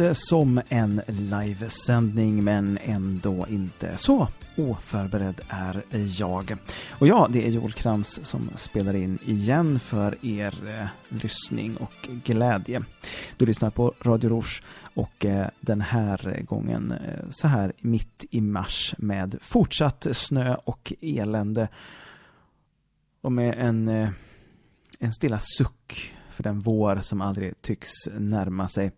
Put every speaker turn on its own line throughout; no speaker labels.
inte som en livesändning men ändå inte så oförberedd är jag. Och ja, det är Joel Krantz som spelar in igen för er eh, lyssning och glädje. Du lyssnar på Radio Rouge och eh, den här gången eh, så här mitt i mars med fortsatt snö och elände. Och med en, eh, en stilla suck för den vår som aldrig tycks närma sig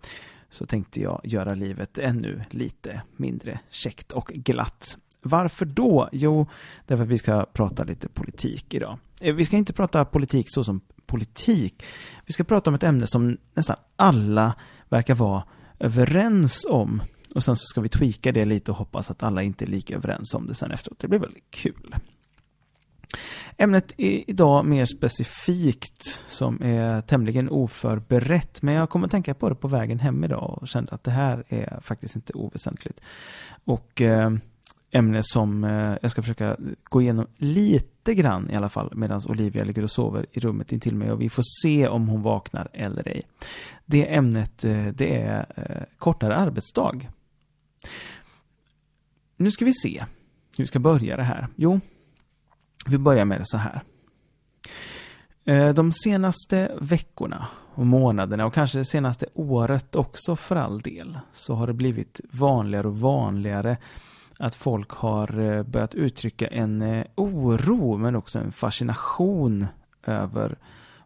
så tänkte jag göra livet ännu lite mindre käckt och glatt. Varför då? Jo, därför att vi ska prata lite politik idag. Eh, vi ska inte prata politik så som politik. Vi ska prata om ett ämne som nästan alla verkar vara överens om. Och sen så ska vi tweaka det lite och hoppas att alla inte är lika överens om det sen efteråt. Det blir väldigt kul. Ämnet är idag mer specifikt som är tämligen oförberett men jag kommer att tänka på det på vägen hem idag och kände att det här är faktiskt inte oväsentligt. Och eh, ämne som eh, jag ska försöka gå igenom lite grann i alla fall medan Olivia ligger och sover i rummet intill mig och vi får se om hon vaknar eller ej. Det ämnet eh, det är kortare arbetsdag. Nu ska vi se hur vi ska börja det här. Jo, vi börjar med det så här. Eh, de senaste veckorna och månaderna och kanske det senaste året också för all del så har det blivit vanligare och vanligare att folk har eh, börjat uttrycka en eh, oro men också en fascination över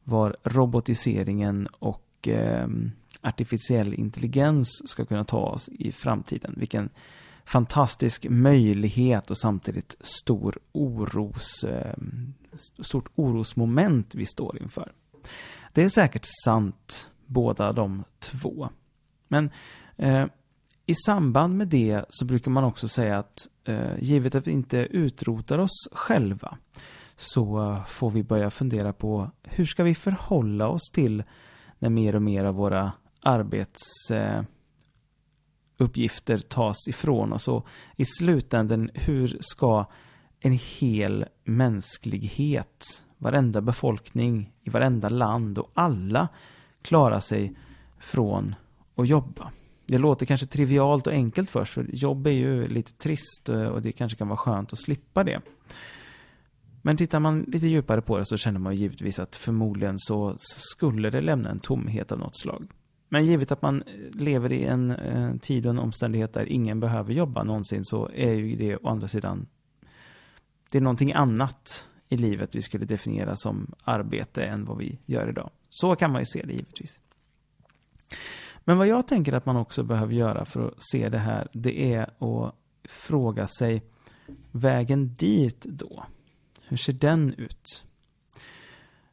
var robotiseringen och ehm, artificiell intelligens ska kunna ta oss i framtiden. Vilken fantastisk möjlighet och samtidigt stor oros, eh, stort orosmoment vi står inför. Det är säkert sant båda de två. Men eh, i samband med det så brukar man också säga att eh, givet att vi inte utrotar oss själva så får vi börja fundera på hur ska vi förhålla oss till när mer och mer av våra arbets... eh, uppgifter tas ifrån oss och i slutänden, hur ska en hel mänsklighet, varenda befolkning i varenda land och alla klara sig från att jobba. Det låter kanske trivialt och enkelt först, för jobb är ju lite trist eh, och det kanske kan vara skönt att slippa det. Men tittar man lite djupare på det så känner man givetvis att förmodligen så skulle det lämna en tomhet av något slag. Men givet att man lever i en eh, tid och en omständighet där ingen behöver jobba någonsin så är ju det å andra sidan det är någonting annat i livet vi skulle definiera som arbete än vad vi gör idag. Så kan man ju se det givetvis. Men vad jag tänker att man också behöver göra för att se det här, det är att fråga sig vägen dit då. Hur ser den ut?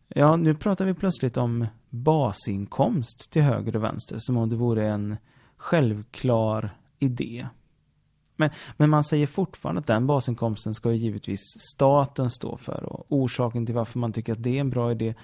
Ja, nu pratar vi plötsligt om basinkomst till höger och vänster, som om det vore en självklar idé. Men, men man säger fortfarande att den basinkomsten ska ju givetvis staten stå för och orsaken till varför man tycker att det är en bra idé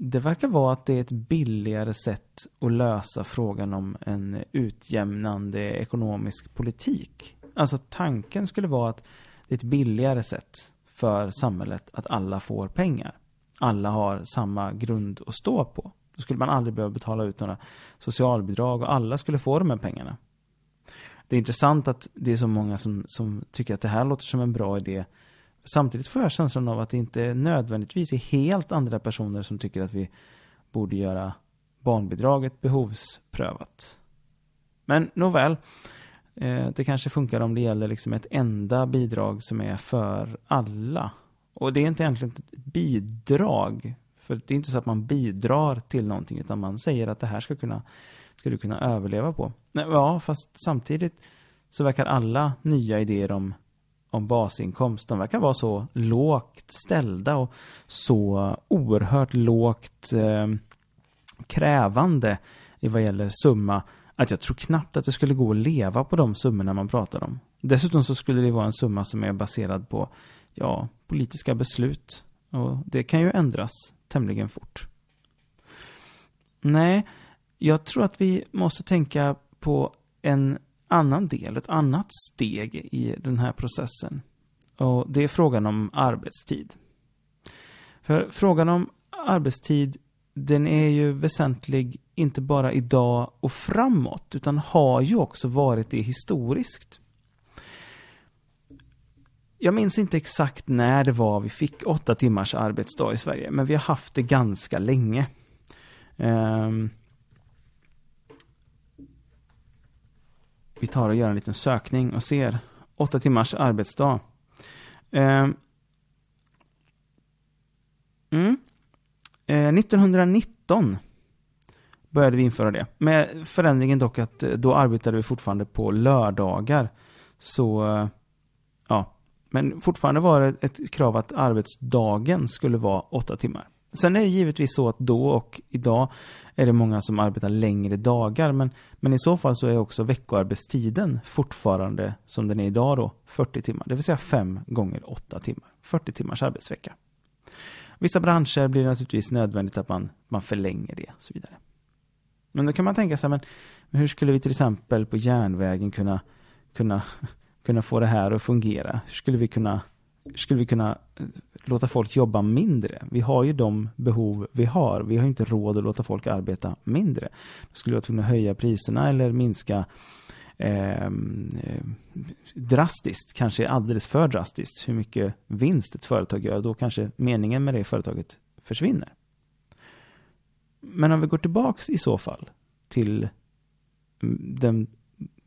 det verkar vara att det är ett billigare sätt att lösa frågan om en utjämnande ekonomisk politik. Alltså tanken skulle vara att det är ett billigare sätt för samhället att alla får pengar. Alla har samma grund att stå på. Då skulle man aldrig behöva betala ut några socialbidrag och alla skulle få de här pengarna. Det är intressant att det är så många som, som tycker att det här låter som en bra idé Samtidigt får jag känslan av att det inte nödvändigtvis är helt andra personer som tycker att vi borde göra barnbidraget behovsprövat. Men nåväl, eh, det kanske funkar om det gäller liksom ett enda bidrag som är för alla. Och det är inte egentligen ett bidrag. För det är inte så att man bidrar till någonting utan man säger att det här ska, kunna, ska du kunna överleva på. Ja, fast samtidigt så verkar alla nya idéer om om basinkomst. De verkar vara så lågt ställda och så oerhört lågt eh, krävande i vad gäller summa att jag tror knappt att det skulle gå att leva på de summorna man pratar om. Dessutom så skulle det vara en summa som är baserad på ja, politiska beslut. Och det kan ju ändras tämligen fort. Nej, jag tror att vi måste tänka på en annan del, ett annat steg i den här processen. Och det är frågan om arbetstid. För frågan om arbetstid, den är ju väsentlig inte bara idag och framåt, utan har ju också varit det historiskt. Jag minns inte exakt när det var vi fick åtta timmars arbetsdag i Sverige, men vi har haft det ganska länge. Um, vi tar och gör en liten sökning och ser åtta timmars arbetsdag. Um, mm, eh, 1919 började vi införa det. Med förändringen dock att eh, då arbetade vi fortfarande på lördagar. Så, eh, ja, men fortfarande var det ett krav att arbetsdagen skulle vara åtta timmar. Sen är det givetvis så att då och idag är det många som arbetar längre dagar, men, men i så fall så är också veckoarbetstiden fortfarande som den är idag då 40 timmar, det vill säga 5 gånger 8 timmar. 40 timmars arbetsvecka. Vissa branscher blir det naturligtvis nödvändigt att man, man förlänger det och så vidare. Men då kan man tänka sig, men, men hur skulle vi till exempel på järnvägen kunna, kunna kunna få det här att fungera? Hur skulle vi kunna, skulle vi kunna eh, låta folk jobba mindre? Vi har ju de behov vi har. Vi har inte råd att låta folk arbeta mindre. Då skulle vi vara tvungna att höja priserna eller minska ehm, eh, drastiskt, kanske alldeles för drastiskt, hur mycket vinst ett företag gör. Då kanske meningen med det företaget försvinner. Men om vi går tillbaks i så fall till mm, den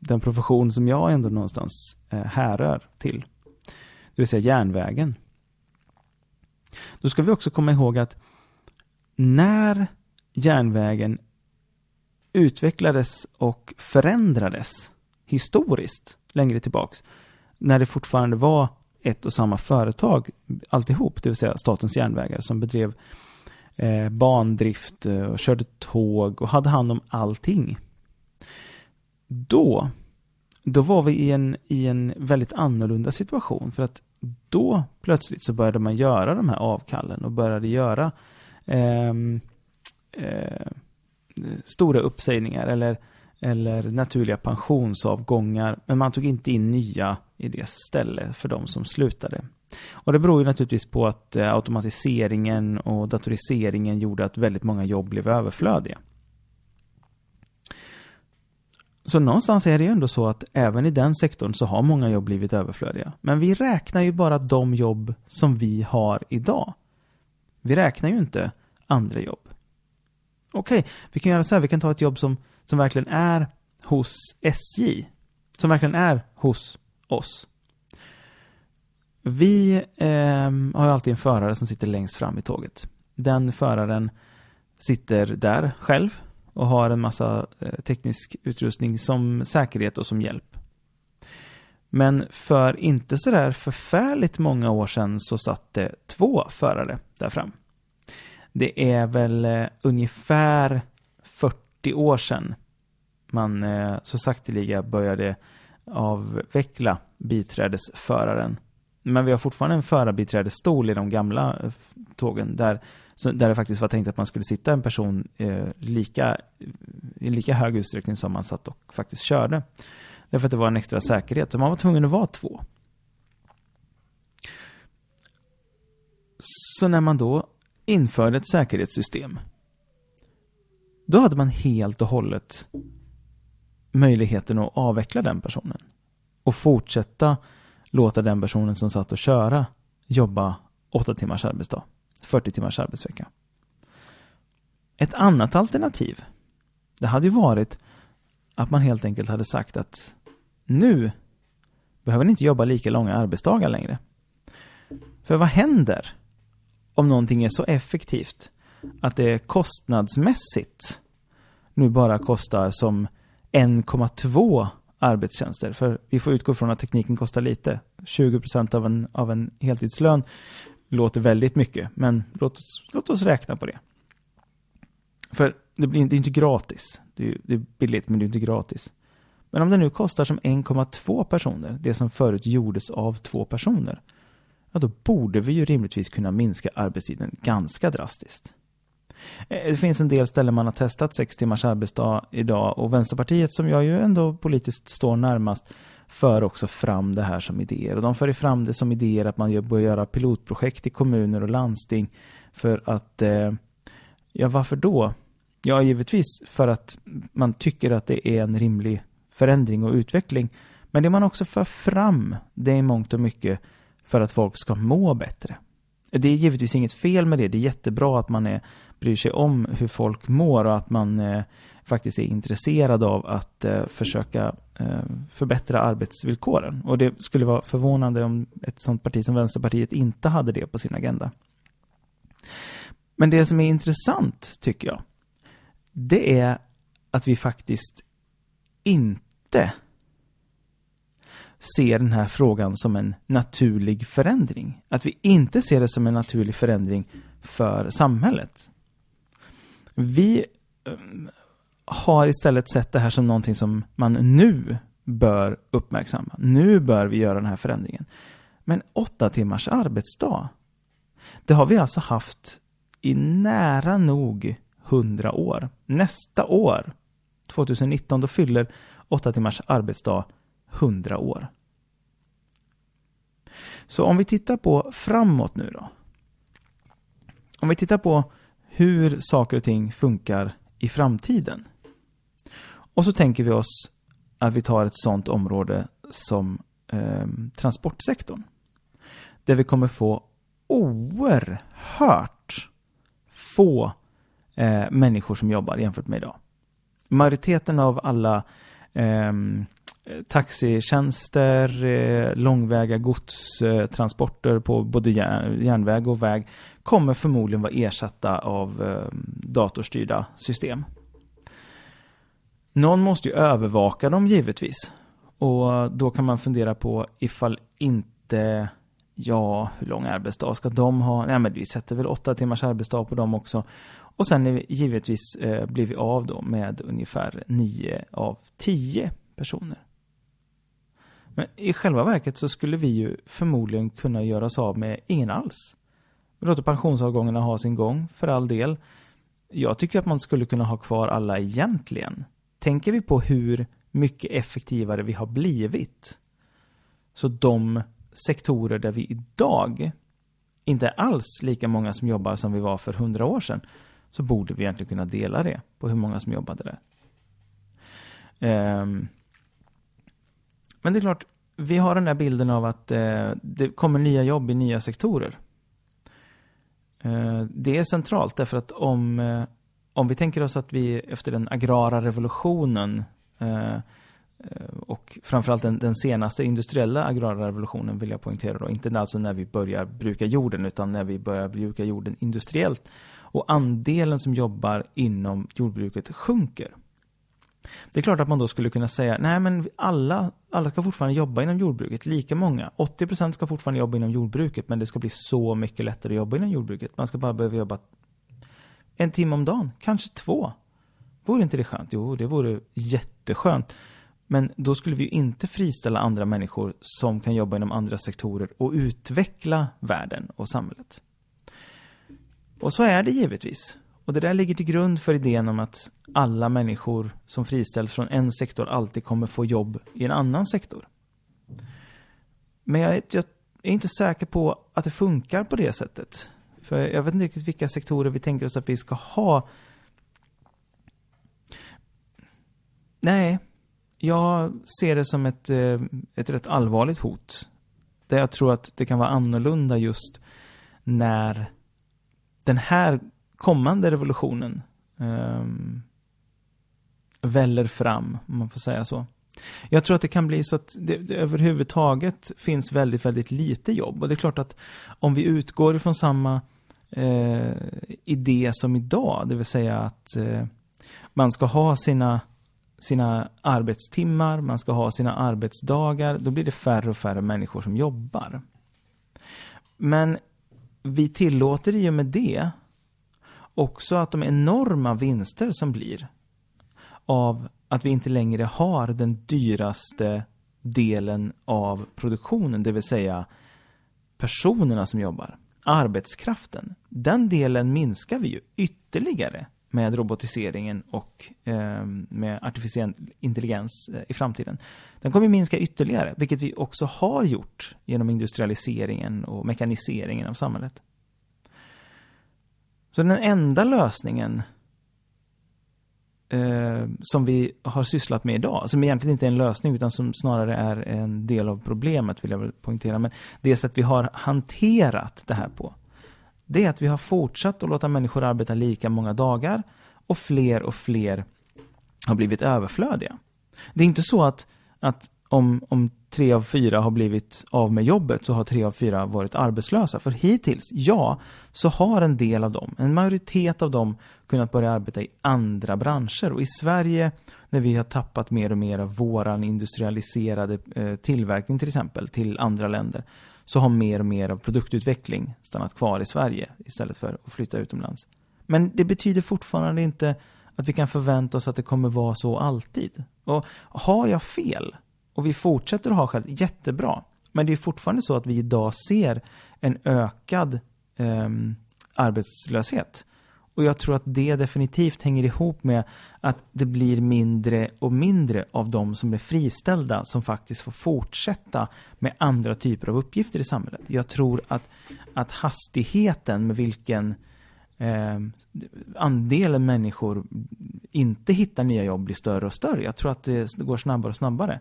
den profession som jag ändå någonstans eh, härrör till. Det vill säga järnvägen. Då ska vi också komma ihåg att när järnvägen utvecklades och förändrades historiskt längre tillbaks, när det fortfarande var ett och samma företag alltihop, det vill säga Statens järnvägar som bedrev eh, bandrift eh, och körde tåg och hade hand om allting då, då var vi i en, i en väldigt annorlunda situation. För att då plötsligt så började man göra de här avkallen och började göra eh, eh, stora uppsägningar eller, eller naturliga pensionsavgångar. Men man tog inte in nya i det ställe för de som slutade. Och det beror ju naturligtvis på att eh, automatiseringen och datoriseringen gjorde att väldigt många jobb blev överflödiga. Så någonstans är det ju ändå så att även i den sektorn så har många jobb blivit överflödiga. Men vi räknar ju bara de jobb som vi har idag. Vi räknar ju inte andra jobb. Okej, okay, vi kan göra så här, vi kan ta ett jobb som, som verkligen är hos SJ. Som verkligen är hos oss. Vi eh, har alltid en förare som sitter längst fram i tåget. Den föraren sitter där själv och har en massa eh, teknisk utrustning som säkerhet och som hjälp. Men för inte sådär förfärligt många år sedan så satt det två förare där fram. Det är väl eh, ungefär 40 år sedan man eh, så sakteliga började avveckla biträdesföraren. Men vi har fortfarande en förarbiträdesstol i de gamla tågen där så där det faktiskt var tänkt att man skulle sitta en person eh, lika, i lika hög utsträckning som man satt och faktiskt körde. Därför att det var en extra säkerhet. Så man var tvungen att vara två. Så när man då införde ett säkerhetssystem då hade man helt och hållet möjligheten att avveckla den personen och fortsätta låta den personen som satt och köra jobba åtta timmars arbetsdag. 40 timmars arbetsvecka. Ett annat alternativ, det hade ju varit att man helt enkelt hade sagt att nu behöver ni inte jobba lika långa arbetsdagar längre. För vad händer om någonting är så effektivt att det kostnadsmässigt nu bara kostar som 1,2 arbetstjänster. För vi får utgå från att tekniken kostar lite. 20% av en, av en heltidslön låter väldigt mycket, men låt oss, låt oss räkna på det. För det blir det är inte gratis. Det är, det är billigt, men det är inte gratis. Men om det nu kostar som 1,2 personer, det som förut gjordes av två personer, ja då borde vi ju rimligtvis kunna minska arbetstiden ganska drastiskt. Eh, det finns en del ställen man har testat sex timmars arbetsdag idag och Vänsterpartiet som jag ju ändå politiskt står närmast för också fram det här som idéer. Och de för fram det som idéer att man bör göra pilotprojekt i kommuner och landsting för att, eh, ja varför då? Ja, givetvis för att man tycker att det är en rimlig förändring och utveckling. Men det man också för fram, det är mångt och mycket för att folk ska må bättre. Det är givetvis inget fel med det. Det är jättebra att man är, bryr sig om hur folk mår och att man eh, faktiskt är intresserad av att eh, försöka eh, förbättra arbetsvillkoren. Och det skulle vara förvånande om ett sådant parti som Vänsterpartiet inte hade det på sin agenda. Men det som är intressant, tycker jag, det är att vi faktiskt inte ser den här frågan som en naturlig förändring. Att vi inte ser det som en naturlig förändring för samhället. Vi eh, har istället sett det här som någonting som man nu bör uppmärksamma. Nu bör vi göra den här förändringen. Men åtta timmars arbetsdag, det har vi alltså haft i nära nog hundra år. Nästa år, 2019, då fyller åtta timmars arbetsdag hundra år. Så om vi tittar på framåt nu då. Om vi tittar på hur saker och ting funkar i framtiden. Och så tänker vi oss att vi tar ett sådant område som eh, transportsektorn. Där vi kommer få oerhört få eh, människor som jobbar jämfört med idag. Majoriteten av alla eh, Eh, taxitjänster, eh, långväga godstransporter på både järnväg och väg kommer förmodligen vara ersatta av eh, datorstyrda system. Någon måste ju övervaka dem givetvis. Och då kan man fundera på ifall inte, ja, hur lång arbetsdag ska de ha? Nej, men vi sätter väl åtta timmars arbetsdag på dem också. Och sen givetvis eh, blir vi av då med ungefär nio av tio personer. Men i själva verket så skulle vi ju förmodligen kunna göra oss av med ingen alls. Vi låter pensionsavgångarna ha sin gång, för all del. Jag tycker att man skulle kunna ha kvar alla egentligen. Tänker vi på hur mycket effektivare vi har blivit, så de sektorer där vi idag inte är alls lika många som jobbar som vi var för hundra år sedan, så borde vi egentligen kunna dela det på hur många som jobbade där. Um, men det är klart, vi har den där bilden av att eh, det kommer nya jobb i nya sektorer. Eh, det är centralt därför att om, eh, om vi tänker oss att vi efter den agrara revolutionen eh, eh och framförallt den, den senaste industriella agrara revolutionen vill jag poängtera då, inte alltså när vi börjar bruka jorden utan när vi börjar bruka jorden industriellt och andelen som jobbar inom jordbruket sjunker. Det är klart att man då skulle kunna säga, nej men alla, alla ska fortfarande jobba inom jordbruket, lika många. 80% ska fortfarande jobba inom jordbruket, men det ska bli så mycket lättare att jobba inom jordbruket. Man ska bara behöva jobba en timme om dagen, kanske två. Vore inte det skönt? Jo, det vore jätteskönt. Men då skulle vi inte friställa andra människor som kan jobba inom andra sektorer och utveckla världen och samhället. Och så är det givetvis. Och det där ligger till grund för idén om att alla människor som friställs från en sektor alltid kommer få jobb i en annan sektor. Men jag, jag är inte säker på att det funkar på det sättet. För jag vet inte riktigt vilka sektorer vi tänker oss att vi ska ha. Nej, jag ser det som ett, eh, ett rätt allvarligt hot. Där jag tror att det kan vara annorlunda just när den här kommande revolutionen eh, väller fram, om man får säga så. Jag tror att det kan bli så att det, det överhuvudtaget finns väldigt, väldigt lite jobb. Och det är klart att om vi utgår ifrån samma eh, idé som idag, det vill säga att eh, man ska ha sina, sina arbetstimmar, man ska ha sina arbetsdagar, då blir det färre och färre människor som jobbar. Men vi tillåter i och med det också att de enorma vinster som blir av att vi inte längre har den dyraste delen av produktionen, det vill säga personerna som jobbar, arbetskraften. Den delen minskar vi ju ytterligare med robotiseringen och eh, med artificiell intelligens eh, i framtiden. Den kommer minska ytterligare, vilket vi också har gjort genom industrialiseringen och mekaniseringen av samhället. Så den enda lösningen eh, som vi har sysslat med idag, som egentligen inte är en lösning utan som snarare är en del av problemet vill jag väl poängtera. Men det sätt vi har hanterat det här på, det är att vi har fortsatt att låta människor arbeta lika många dagar och fler och fler har blivit överflödiga. Det är inte så att, att om, om tre av fyra har blivit av med jobbet så har tre av fyra varit arbetslösa. För hittills, ja, så har en del av dem, en majoritet av dem kunnat börja arbeta i andra branscher. Och i Sverige, när vi har tappat mer och mer av våran industrialiserade eh, tillverkning till exempel till andra länder, så har mer och mer av produktutveckling stannat kvar i Sverige istället för att flytta utomlands. Men det betyder fortfarande inte att vi kan förvänta oss att det kommer vara så alltid. Och har jag fel och vi fortsätter att ha skäl, jättebra. Men det är fortfarande så att vi idag ser en ökad eh, arbetslöshet. Och jag tror att det definitivt hänger ihop med att det blir mindre och mindre av de som är friställda som faktiskt får fortsätta med andra typer av uppgifter i samhället. Jag tror att, att hastigheten med vilken eh, andelen människor inte hittar nya jobb blir större och större. Jag tror att det går snabbare och snabbare.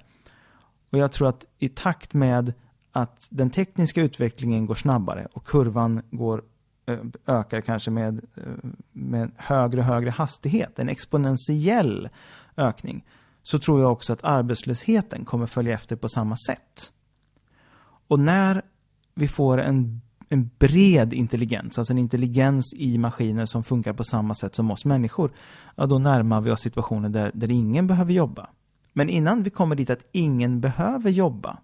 Och jag tror att i takt med att den tekniska utvecklingen går snabbare och kurvan går, eh, ökar kanske med, eh, med högre och högre hastighet, en exponentiell ökning, så tror jag också att arbetslösheten kommer följa efter på samma sätt. Och när vi får en, en bred intelligens, alltså en intelligens i maskiner som funkar på samma sätt som oss människor, ja då närmar vi oss situationer där, där ingen behöver jobba. Men innan vi kommer dit att ingen behöver jobba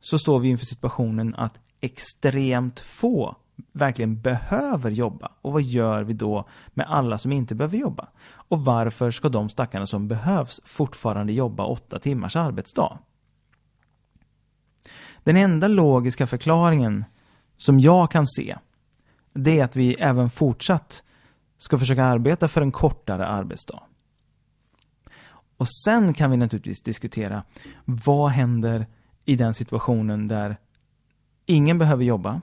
så står vi inför situationen att extremt få verkligen behöver jobba. Och vad gör vi då med alla som inte behöver jobba? Och varför ska de stackarna som behövs fortfarande jobba åtta timmars arbetsdag? Den enda logiska förklaringen som jag kan se det är att vi även fortsatt ska försöka arbeta för en kortare arbetsdag. Och sen kan vi naturligtvis diskutera vad händer i den situationen där ingen behöver jobba.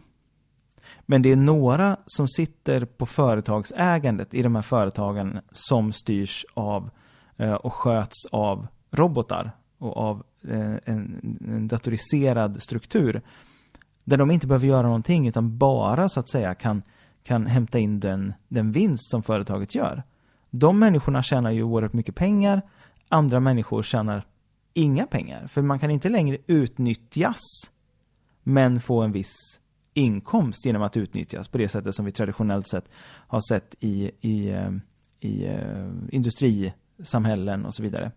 Men det är några som sitter på företagsägandet i de här företagen som styrs av eh, och sköts av robotar och av eh, en, en datoriserad struktur. Där de inte behöver göra någonting utan bara så att säga kan, kan hämta in den, den vinst som företaget gör. De människorna tjänar ju oerhört mycket pengar andra människor tjänar inga pengar. För man kan inte längre utnyttjas men få en viss inkomst genom att utnyttjas på det sättet som vi traditionellt sett har sett i, i, eh, i eh, industrisamhällen och så vidare.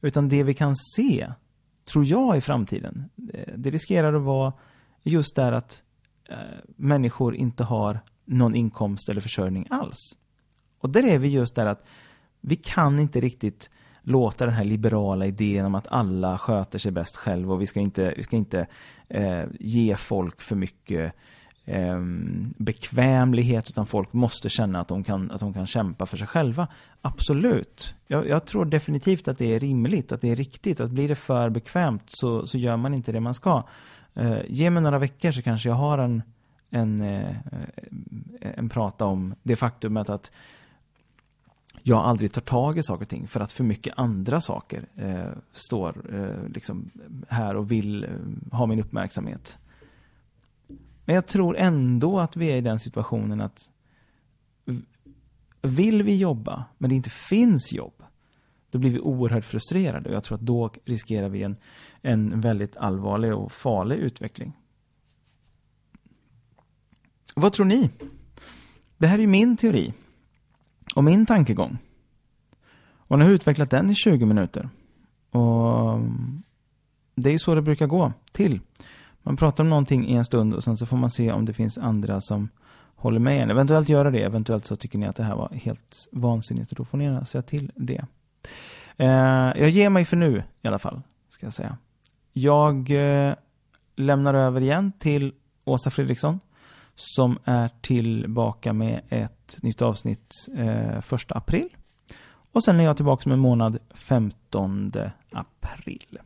Utan det vi kan se, tror jag i framtiden, eh, det, riskerar att vara just där att människor inte har någon inkomst eller försörjning alls. Och där är vi just där att vi kan inte riktigt låta den här liberala idén om att alla sköter sig bäst själv och vi ska inte, vi ska inte eh, ge folk för mycket eh, bekvämlighet utan folk måste känna att de, kan, att de kan kämpa för sig själva. Absolut. Jag, jag, tror definitivt att det är rimligt, att det är riktigt. Att blir det för bekvämt så, så gör man inte det man ska. Eh, ge mig några veckor så kanske jag har en, en, eh, en prata om det faktumet att jag aldrig tar tag i saker och ting för att för mycket andra saker eh, står eh, liksom här och vill eh, ha min uppmärksamhet. Men jag tror ändå att vi är i den situationen att vill vi jobba men det inte finns jobb då blir vi oerhört frustrerade och jag tror att då riskerar vi en, en väldigt allvarlig och farlig utveckling. Vad tror ni? Det här är ju min teori och min tankegång. Och nu har jag utvecklat den i 20 minuter. Och mm, det är ju så det brukar gå till. Man pratar om någonting i en stund och sen så får man se om det finns andra som håller med en. Eventuellt göra det, eventuellt så tycker ni att det här var helt vansinnigt och då får ni säga till det. Eh, jag ger mig för nu i alla fall, ska jag säga. Jag eh, lämnar över igen till Åsa Fredriksson som är tillbaka med ett nytt avsnitt eh, första april. Och sen är jag tillbaka med en månad 15 april.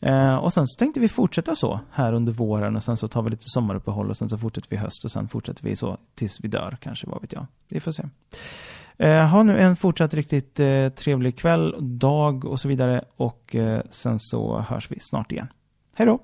Eh, och sen så tänkte vi fortsätta så här under våren och sen så tar vi lite sommaruppehåll och sen så fortsätter vi höst och sen fortsätter vi så tills vi dör kanske, vad vet jag. Vi får se. Eh, ha nu en fortsatt riktigt eh, trevlig kväll, dag och så vidare. Och eh, sen så hörs vi snart igen. Hej då!